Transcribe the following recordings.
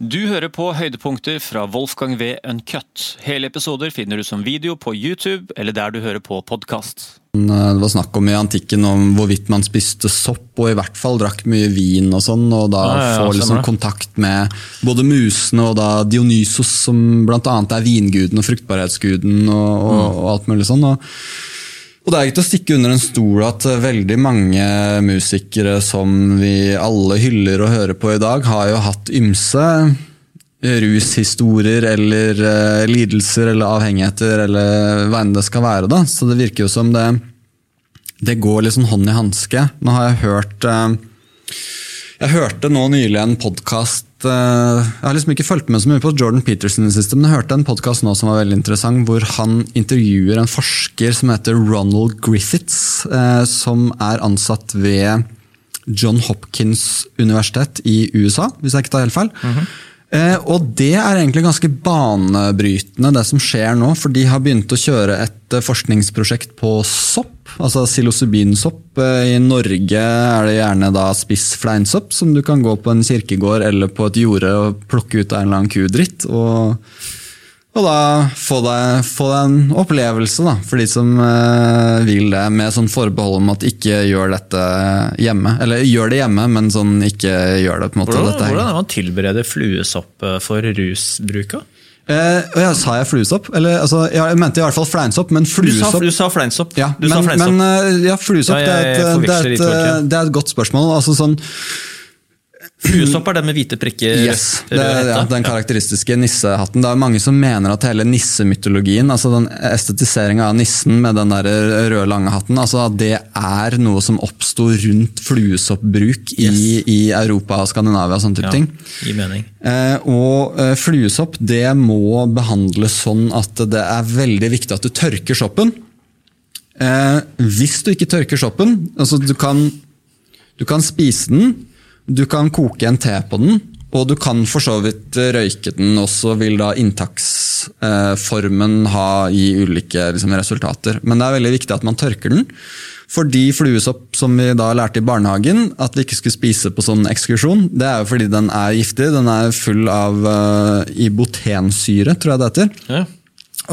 Du hører på høydepunkter fra Wolfgang V. Uncut. Hele episoder finner du som video på YouTube eller der du hører på podkast. Det var snakk om i antikken om hvorvidt man spiste sopp, og i hvert fall drakk mye vin og sånn, og da Ja, ja, ja, få liksom kontakt med både musene og da Dionysos, som annet er vinguden og fruktbarhetsguden og, og, Mm. og alt mulig sånn. Og, og det er ikke til å stikke under en stol at eh, veldig mange musikere som vi alle hyller og hører på i dag, har jo hatt ymse rushistorier eller uh, lidelser eller avhengigheter eller hva enn det skal være. da. Så det virker jo som det, det går sånn hånd i hanske. Nå har jeg hørt eh, Jeg hørte nå nylig en podkast Jeg har liksom ikke fulgt med så mye på Jordan Peterson i siste, men jeg hørte en podkast nå som var veldig interessant, hvor han intervjuer en forsker som heter Ronald Griffiths, eh, som er ansatt ved John Hopkins universitet i USA, hvis jeg ikke tar helt feil. Eh, og det er egentlig ganske banebrytende, det som skjer nå. For de har begynt å kjøre et eh, forskningsprosjekt på sopp. Altså psilocybinsopp. Eh, I Norge er det gjerne da spissfleinsopp, som du kan gå på en kirkegård eller på et jorde og plukke ut av en eller annen kudritt. Og, og da få deg, få deg en opplevelse, da, for de som eh, vil det, med sånn forbehold om at ikke gjør dette hjemme. Eller gjør det hjemme, men sånn ikke gjør det. på en måte. Hvordan, hvordan er man tilbereder fluesopp eh, for rusbruka? Eh, ja, sa jeg fluesopp? Eller, altså, jeg mente i hvert fall fleinsopp, men Du sa, fluesopp du sa fleinsopp. ja, du men, sa fleinsopp. men eh, ja, fluesopp Ja, det, er et, det, er et, det er et godt spørsmål. Altså, sånn, Fluesopp er den med hvite prikker. yes, det, ja. Den karakteristiske nissehatten. Det er mange som mener at hele nissemytologien, altså den estetiseringa av nissen med den der røde, lange hatten, altså at det er noe som oppsto rundt fluesoppbruk i, i Europa og Skandinavia. og sånne type Ja, ting. Gir mening. Eh, og eh, fluesopp det må behandles sånn at det er veldig viktig at du tørker soppen. Eh, hvis du ikke tørker soppen, altså du kan, du kan spise den, du kan koke en te på den, og du kan for så vidt røyke den, og så vil da inntaksformen ha gi ulike liksom, resultater. Men det er veldig viktig at man tørker den. Fordi fluesopp, som vi da lærte i barnehagen, at vi ikke skulle spise på sånn ekskursjon, det er jo fordi den er giftig. Den er full av uh, ibotensyre, tror jeg det heter. Ja.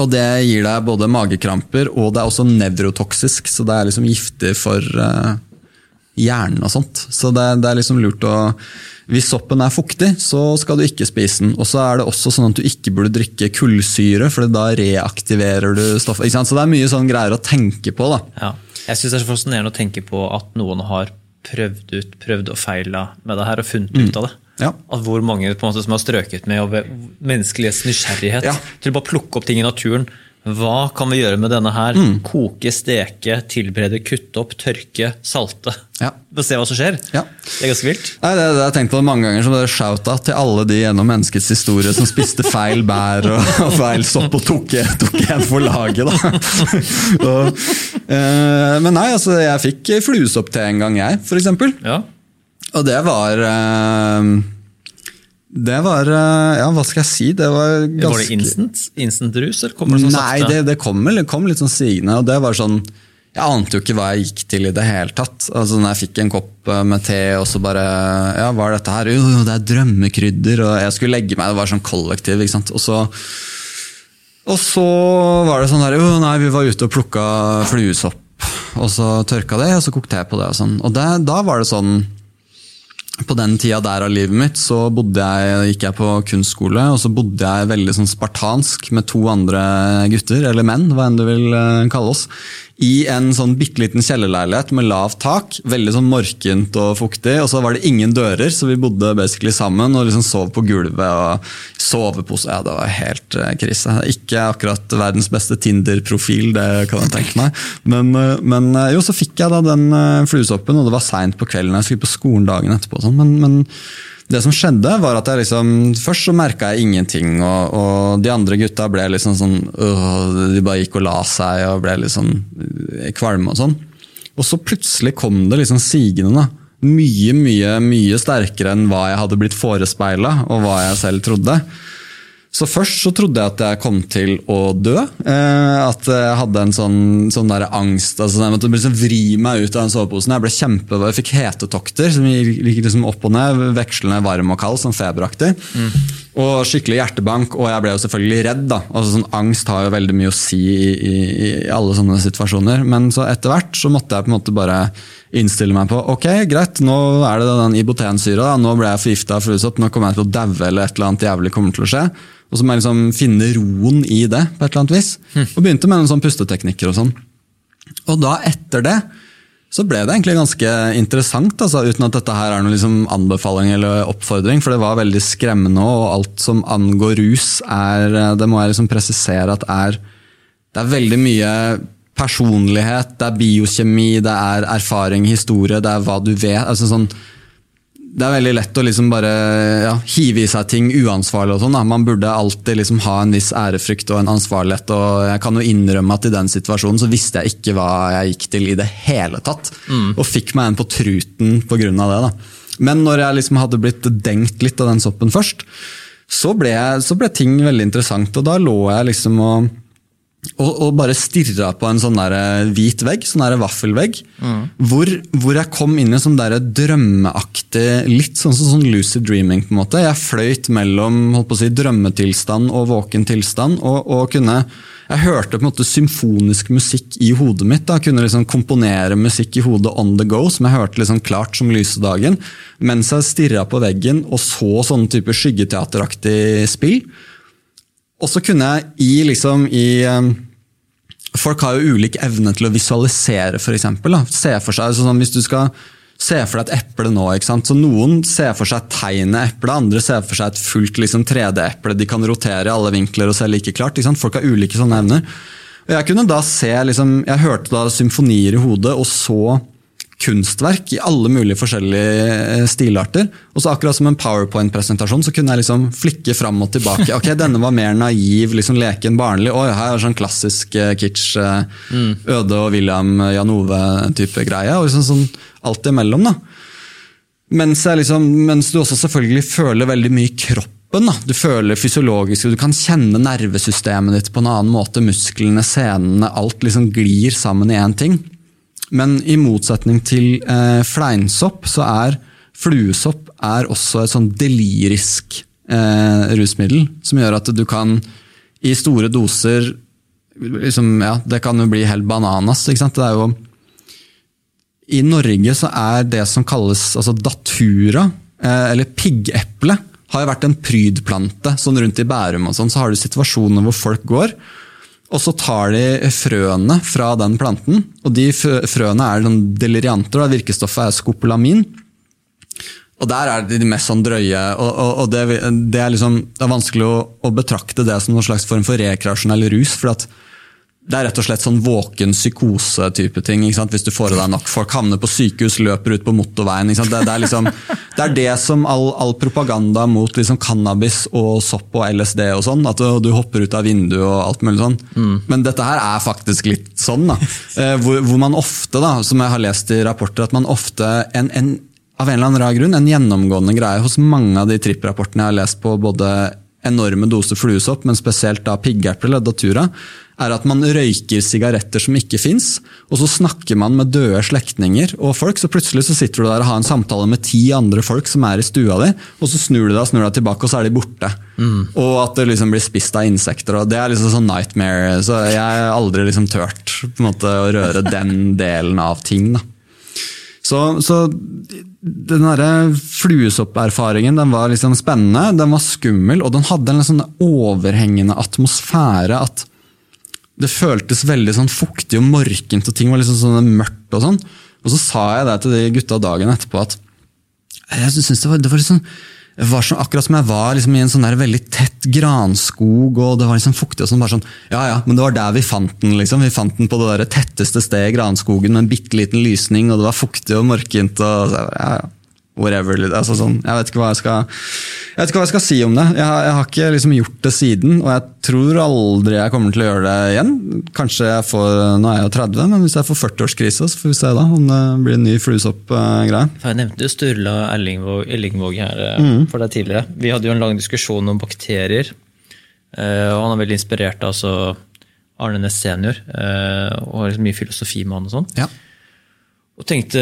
Og det gir deg både magekramper, og det er også nevrotoksisk, så det er liksom giftig for eh, hjernen og sånt. Så det, det er liksom lurt å Hvis soppen er fuktig, så skal du ikke spise den. Og så er det også sånn at du ikke burde drikke kullsyre, for da reaktiverer du stoffet. Så det er mye sånn greier å tenke på, da. Ja. Jeg syns det er så fascinerende å tenke på at noen har prøvd ut, prøvd og feila med det her og funnet ut av det. Ja. At hvor mange måte, som har strøket med over menneskelighets nysgjerrighet Ja. til å bare plukke opp ting i naturen. Hva kan vi gjøre med denne her? Mm. Koke, steke, tilberede, kutte opp, tørke, salte. Ja. Se hva som skjer. Ja. Det er ganske vilt. Nei, det, det har jeg tenkt på mange ganger som shout-out til alle de gjennom menneskets historie som spiste feil bær og, og feil sopp og tok, tok en for laget. Da. og, eh, men nei, altså, jeg fikk fluesopp til en gang, jeg, for eksempel. Ja. Og det var eh, Det var eh, Ja, hva skal jeg si? Det var ganske Var det instant? Instant rus, eller kommer det sånn Nei, sakte? det, det kom, kom litt sånn sigende, og det var sånn Jeg ante jo ikke hva jeg gikk til i det hele tatt. Altså når jeg fikk en kopp eh, med te, og så bare Ja, hva er dette her? Jo, jo, det er drømmekrydder, og jeg skulle legge meg, det var sånn kollektiv, ikke sant. Og så og så var det sånn der, jo nei, vi var ute og plukka fluesopp, og så tørka det, og så kokte jeg på det og sånn. Og det, da var det sånn på den tida der av livet mitt så jeg, gikk jeg på kunstskole, og så bodde jeg veldig sånn spartansk med to andre gutter, eller menn, hva enn du vil eh, kalle oss, i en sånn bitte liten kjellerleilighet med lavt tak, veldig sånn morkent og fuktig, og så var det ingen dører, så vi bodde basically sammen og liksom sov på gulvet og sovepose. Ja, det var helt eh, krise. Ikke akkurat verdens beste Tinder-profil, det kan jeg tenke meg. Men, eh, men eh, jo, så fikk jeg da den fluesoppen, og det var seint på kvelden. Jeg skulle på skolen dagen etterpå. Sånn, men, men det som skjedde, var at jeg liksom Først så merka jeg ingenting, og, og de andre gutta ble liksom sånn øh, De bare gikk og la seg og ble litt øh, kvalme og sånn. Og så plutselig kom det liksom sigende. da. Mye, mye, mye sterkere enn hva jeg hadde blitt forespeila, og hva jeg selv trodde. Så først så trodde jeg at jeg kom til å dø. Eh, at jeg hadde en sånn, sånn der angst. altså Jeg måtte liksom vri meg ut av den soveposen. Jeg ble kjempe, jeg fikk hetetokter som gikk liksom opp og ned, vekslende varm og kald, sånn feberaktig. Og skikkelig hjertebank, og jeg ble jo selvfølgelig redd. da. Altså sånn Angst har jo veldig mye å si i, i, i alle sånne situasjoner. Men så etter hvert så måtte jeg på en måte bare innstille meg på ok, greit, nå er det den ibotensyra, nå ble jeg forgifta av fluesopp, nå kommer jeg til å daue eller et eller annet jævlig kommer til å skje. Og så må jeg liksom finne roen i det på et eller annet vis. Og begynte med noen sånn pusteteknikker og sånn. Og da, etter det, så ble det egentlig ganske interessant, altså, uten at dette her er noen liksom anbefaling eller oppfordring, for det var veldig skremmende, og alt som angår rus, er, det må jeg liksom presisere at er Det er veldig mye personlighet, det er biokjemi, det er erfaring, historie, det er hva du vet. altså sånn det er veldig lett å liksom bare ja, hive i seg ting uansvarlig. og sånn. Man burde alltid liksom ha en viss ærefrykt og en ansvarlighet. og Jeg kan jo innrømme at i den situasjonen så visste jeg ikke hva jeg gikk til i det hele tatt. Mm. Og fikk meg en på truten pga. det. da. Men når jeg liksom hadde blitt dengt litt av den soppen først, så ble, så ble ting veldig interessant. Og da lå jeg liksom og og, og, bare stirra på en sånn der eh, hvit vegg, sånn der vaffelvegg, mm. hvor, hvor, jeg kom inn i sånn der drømmeaktig Litt sånn som sånn lucid dreaming. på en måte. Jeg fløyt mellom holdt på å si, drømmetilstand og våken tilstand. og, og kunne jeg hørte på en måte symfonisk musikk i hodet mitt. da, Kunne liksom komponere musikk i hodet on the go, som jeg hørte liksom klart som lysedagen. Mens jeg stirra på veggen og så sånne type skyggeteateraktig spill. Og så kunne jeg i liksom i um, Folk har jo ulik evne til å visualisere, f.eks. Se for seg, sånn, Hvis du skal se for deg et eple nå. ikke sant? Så Noen ser for seg tegnet eple, andre ser for seg et fullt liksom, 3D-eple. De kan rotere i alle vinkler og se like klart. ikke sant? Folk har ulike sånne evner. Og Jeg kunne da se, liksom, jeg hørte da symfonier i hodet og så kunstverk i alle mulige forskjellige eh, stilarter. Og så akkurat som en powerpoint-presentasjon så kunne jeg liksom flikke fram og tilbake. ok, Denne var mer naiv, liksom leken barnlig. Oi, her er sånn klassisk uh, kitsch. Uh, mm. Øde og William Janove-type greie. og liksom sånn alt imellom. da. Mens, liksom, mens, du også selvfølgelig føler veldig mye i kroppen. Da. Du føler fysiologisk, du kan kjenne nervesystemet ditt på en annen måte. Musklene, senene, alt liksom glir sammen i én ting. Men i motsetning til eh, fleinsopp, så er fluesopp er også et sånn delirisk eh, rusmiddel. Som gjør at du kan i store doser liksom, ja, Det kan jo bli helt bananas. ikke sant? Det er jo I Norge så er det som kalles altså datura, eh, eller piggeple, har jo vært en prydplante. sånn Rundt i Bærum og sånn, så har du situasjoner hvor folk går og så tar de frøene fra den planten, og de frøene er sånn delirianter. og Virkestoffet er skopolamin. Og der er de mest sånn drøye. og, og, og det, det, er liksom, det, er vanskelig å, å, betrakte det som noen slags form for rekreasjonell rus. for at det er rett og slett sånn våken psykose-type ting. Hvis du får i deg nok. Folk havner på sykehus, løper ut på motorveien. Det, det, er liksom, det, er det som all, all propaganda mot liksom cannabis og sopp og LSD og sånn. At du, du, hopper ut av vinduet og alt mulig sånn. Mm. Men dette her er faktisk litt sånn. da. Eh, hvor, hvor, man ofte, da, som jeg har lest i rapporter, at man ofte en, en, av en eller annen rar grunn, en gjennomgående greie hos mange av de tripp-rapportene jeg har lest på både enorme doser fluesopp, men spesielt da piggeple datura, er at man røyker sigaretter som ikke fins, og så snakker man med døde slektninger og folk, så plutselig så sitter du der og har en samtale med ti andre folk som er i stua di, og så snur du deg og snur deg tilbake, og så er de borte. Mm. Og at det liksom blir spist av insekter. og Det er liksom sånn nightmare. Så jeg har aldri liksom tørt på en måte, å røre den delen av ting. da. Så, så den fluesopperfaringen den var liksom spennende, den var skummel, og den hadde en sånn overhengende atmosfære. at det føltes veldig sånn fuktig og morkent, og ting var liksom sånn mørkt. Og sånn. Og så sa jeg det til de gutta dagen etterpå at jeg synes det var, det var liksom det var sånn, akkurat som jeg var liksom, i en sånn der veldig tett granskog, og det var liksom fuktig. og sånn, bare sånn, Ja ja, men det var der vi fant den. liksom. Vi fant den på det der tetteste stedet i granskogen med en bitte liten lysning, og det var fuktig og mørkent. og ja, ja whatever. Altså sånn, jeg, vet jeg, skal, jeg vet ikke hva jeg skal si om det. Jeg har, jeg har ikke liksom gjort det siden, og jeg tror aldri jeg kommer til å gjøre det igjen. Kanskje jeg får, Nå er jeg jo 30, men hvis jeg får 40-årskrise, så får vi se da om det blir en ny fluesopp-greie. Jeg nevnte jo Sturla Ellingvåg her eh, mm. for deg tidligere. Vi hadde jo en lang diskusjon om bakterier. Eh, og han er veldig inspirert av altså Arne Næss senior, eh, og har liksom mye filosofi med han og sånn. Ja. Og tenkte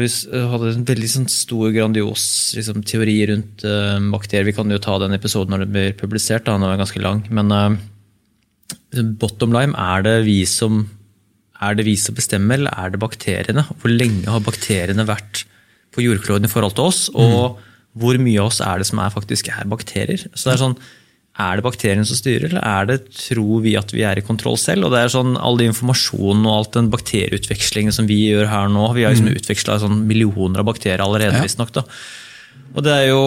Vi hadde en veldig sånn stor, grandios liksom, teori rundt uh, bakterier. Vi kan jo ta den episoden når den blir publisert, da, den er ganske lang. Men uh, bottom line, er det vi som er det vi som bestemmer, eller er det bakteriene? Hvor lenge har bakteriene vært på jordkloden i forhold til oss? Og hvor mye av oss er det som er faktisk er bakterier? Så det er sånn, er det bakteriene som styrer, eller er det, tror vi at vi er i kontroll selv? Og det er sånn, All den informasjonen og alt den bakterieutvekslingen som vi gjør her nå Vi har liksom utveksla sånn millioner av bakterier allerede, Ja. visstnok. Og det er jo,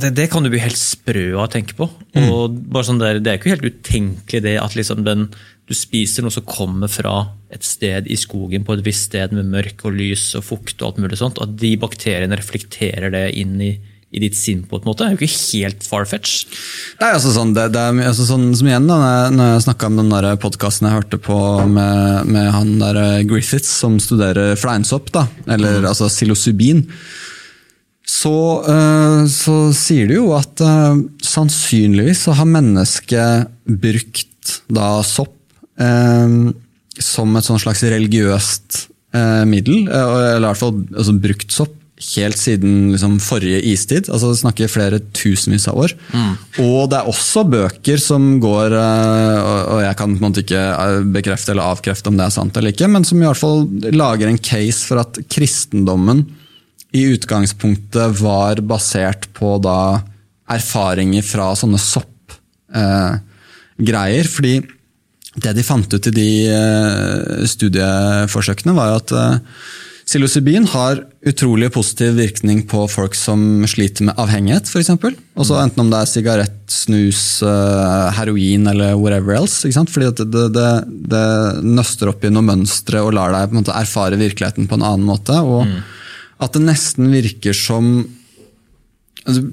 det, det kan du bli helt sprø av å tenke på. Og bare sånn der, Det er ikke helt utenkelig det at liksom den, du spiser noe som kommer fra et sted i skogen på et visst sted med mørk og lys og fukt, og alt mulig sånt, at de bakteriene reflekterer det inn i, i ditt sinn på en måte. Det er jo ikke helt far-fetch. Det er altså sånn, det, det er altså sånn som igjen da, når jeg, når jeg snakka om den podkasten jeg hørte på med, med han der eh, Griffiths som studerer fleinsopp, da, eller altså psilocybin, så, uh, så sier de jo at uh, sannsynligvis så har mennesket brukt da sopp uh, som et sånn slags religiøst middel, eller i hvert fall altså, brukt sopp helt siden liksom, forrige istid. altså Vi snakker flere tusenvis av år. Og det er også bøker som går eh, og jeg kan på en måte ikke eh, bekrefte eller avkrefte om det er sant eller ikke, men som i hvert fall lager en case for at kristendommen i utgangspunktet var basert på da erfaringer fra sånne soppgreier. Eh, fordi det de fant ut i de eh, studieforsøkene, var at eh, psilocybin har utrolig positiv virkning på folk som sliter med avhengighet, f.eks. Enten om det er sigarett, snus, eh, heroin eller whatever else. Fordi det, det, det nøster opp i noen mønstre og lar deg på en måte erfare virkeligheten på en annen måte. og At det nesten virker som altså,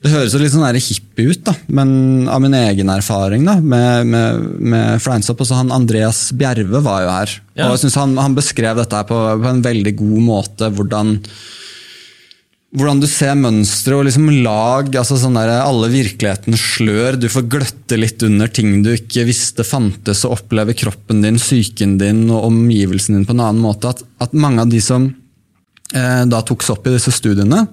det høres jo litt sånn hippie ut, da, men av min egen erfaring da, med, med, med fleinsopp også han Andreas Bjerve var jo her. Ja. og jeg synes han, han beskrev dette her på, på en veldig god måte. hvordan hvordan du ser mønstre og liksom lag, altså sånn der, alle virkelighetens slør. Du får gløtte litt under ting du ikke visste fantes, og oppleve kroppen din, psyken din og omgivelsen din på en annen måte. At, at mange av de som eh, da tok seg opp i disse studiene,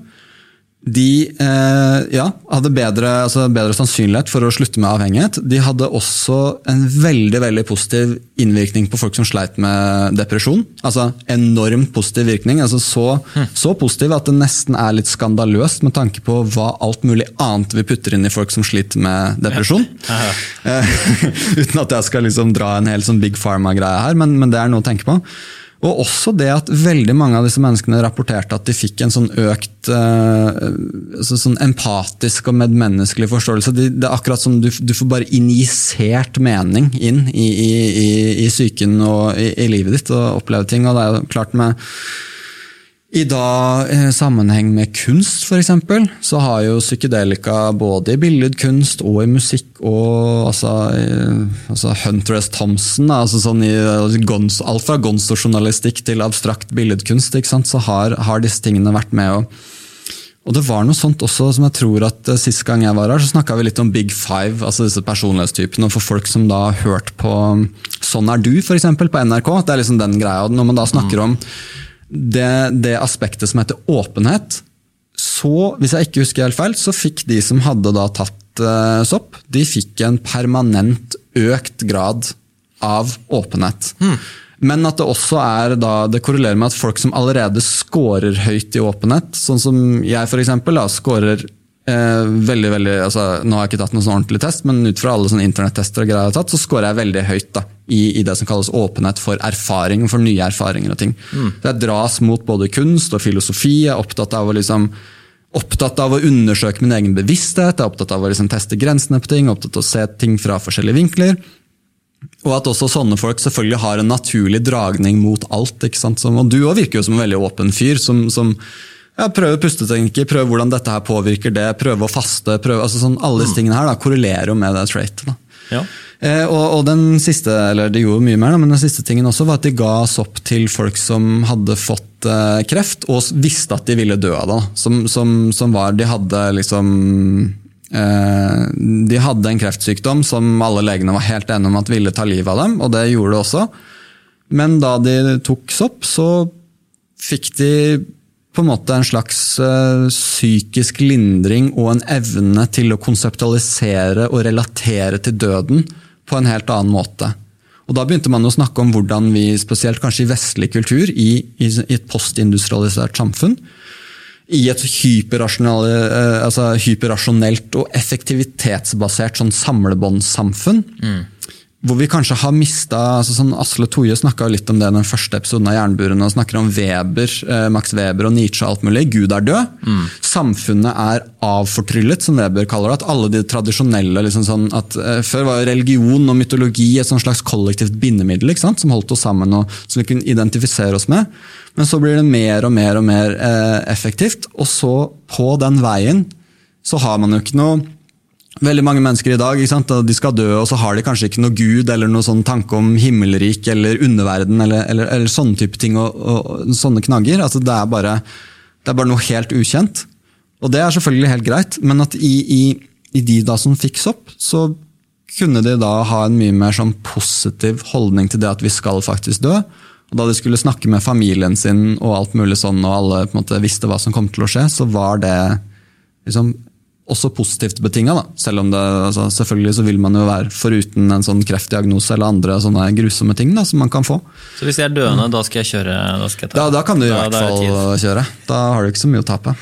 de eh, ja, hadde bedre, altså bedre sannsynlighet for å slutte med avhengighet. De hadde også en veldig veldig positiv innvirkning på folk som sleit med depresjon. Altså Enormt positiv virkning. altså Så, så positiv at det nesten er litt skandaløst med tanke på hva alt mulig annet vi putter inn i folk som sliter med depresjon. Eh, Uten at jeg skal liksom dra en hel sånn big pharma-greie her, men, men det er noe å tenke på. Og også det at veldig mange av disse menneskene rapporterte at de fikk en sånn økt eh, altså sånn empatisk og medmenneskelig forståelse. De, det er akkurat som du, du får bare injisert mening inn i, i, psyken og i livet ditt og oppleve ting. Og det er jo klart med i da i sammenheng med kunst, f.eks., så har jo psykedelika både i billedkunst og i musikk og altså, eh, altså Hunter S. Thompson, altså sånn i, altså, alt fra gonstojournalistikk til abstrakt billedkunst, så har, har disse tingene vært med. Og, og det var noe sånt også som jeg tror at eh, Sist gang jeg var her, så snakka vi litt om Big Five, altså disse personlighetstypene. Og for folk som da har hørt på Sånn er du, f.eks., på NRK, det er liksom den greia. Når man da snakker om det, det aspektet som heter åpenhet, så, hvis jeg ikke husker helt feil, så fikk de som hadde da tatt uh, sopp, de fikk en permanent økt grad av åpenhet. Men at det også er da, det korrelerer med at folk som allerede scorer høyt i åpenhet, sånn som jeg da, scorer eh, veldig, veldig, altså, Nå har jeg ikke tatt noen sånn ordentlig test, men ut fra alle sånne internettester og greier jeg har tatt, så scorer jeg veldig høyt da, i, i det som kalles åpenhet for erfaring, og for nye erfaringer og ting. Så jeg dras mot både kunst og filosofi, jeg er opptatt av å liksom Opptatt av å undersøke min egen bevissthet, jeg er opptatt av å liksom teste grensene på ting, opptatt av å se ting fra forskjellige vinkler. Og at også sånne folk selvfølgelig har en naturlig dragning mot alt. ikke sant? Som, og du òg virker jo som en veldig åpen fyr. som, som ja, prøve pusteteknikker, prøve hvordan dette her påvirker det, prøve å faste. Prøve, altså sånn, alle disse tingene her da, korrelerer jo med det traitet. Ja. Eh, og, og den siste, eller de gjorde mye mer, da, men den siste tingen også var at de ga sopp til folk som hadde fått eh, kreft, og visste at de ville dø av det. Som, som, som var, De hadde liksom eh, De hadde en kreftsykdom som alle legene var helt enige om at ville ta livet av dem, og det gjorde det også. Men da de tok sopp, så fikk de på en måte en slags uh, psykisk lindring og en evne til å konseptualisere og relatere til døden på en helt annen måte. Og Da begynte man å snakke om hvordan vi, spesielt kanskje i vestlig kultur, i, i, et postindustrialisert samfunn, i et hyperrasjonelt, altså hyperrasjonelt og effektivitetsbasert sånn samlebåndssamfunn, mm hvor vi kanskje har mista altså sånn Asle Toje snakka litt om det i den første episoden av Jernburen. og snakker om Weber, eh, Max Weber og Nietzsche og alt mulig. Gud er død. Mm. Samfunnet er avfortryllet, som Weber kaller det. At alle de tradisjonelle liksom sånn at eh, Før var religion og mytologi et sånn slags kollektivt bindemiddel som holdt oss sammen og som vi kunne identifisere oss med. Men så blir det mer og mer og mer eh, effektivt. Og så, på den veien, så har man jo ikke noe veldig mange mennesker i dag de skal dø, og så har de kanskje ikke noe gud eller noen sånn tanke om himmelrik eller underverden eller, eller, eller sånne type ting og, og sånne knagger. Altså, det, er bare, det, er bare, noe helt ukjent. Og det er selvfølgelig helt greit, men at i, i, i de da som fikk sopp, så kunne de da ha en mye mer sånn positiv holdning til det at vi skal faktisk dø. Og Da de skulle snakke med familien sin og alt mulig sånn, og alle på en måte visste hva som kom til å skje, så var det liksom også positivt betinga. Selv om det, altså, selvfølgelig så vil man jo være foruten en sånn kreftdiagnose eller andre sånne grusomme ting da, som man kan få. Så hvis jeg er døende, da skal jeg kjøre? Da, skal jeg ta, da, da kan du i hvert fall kjøre. Da har du ikke så mye å tape.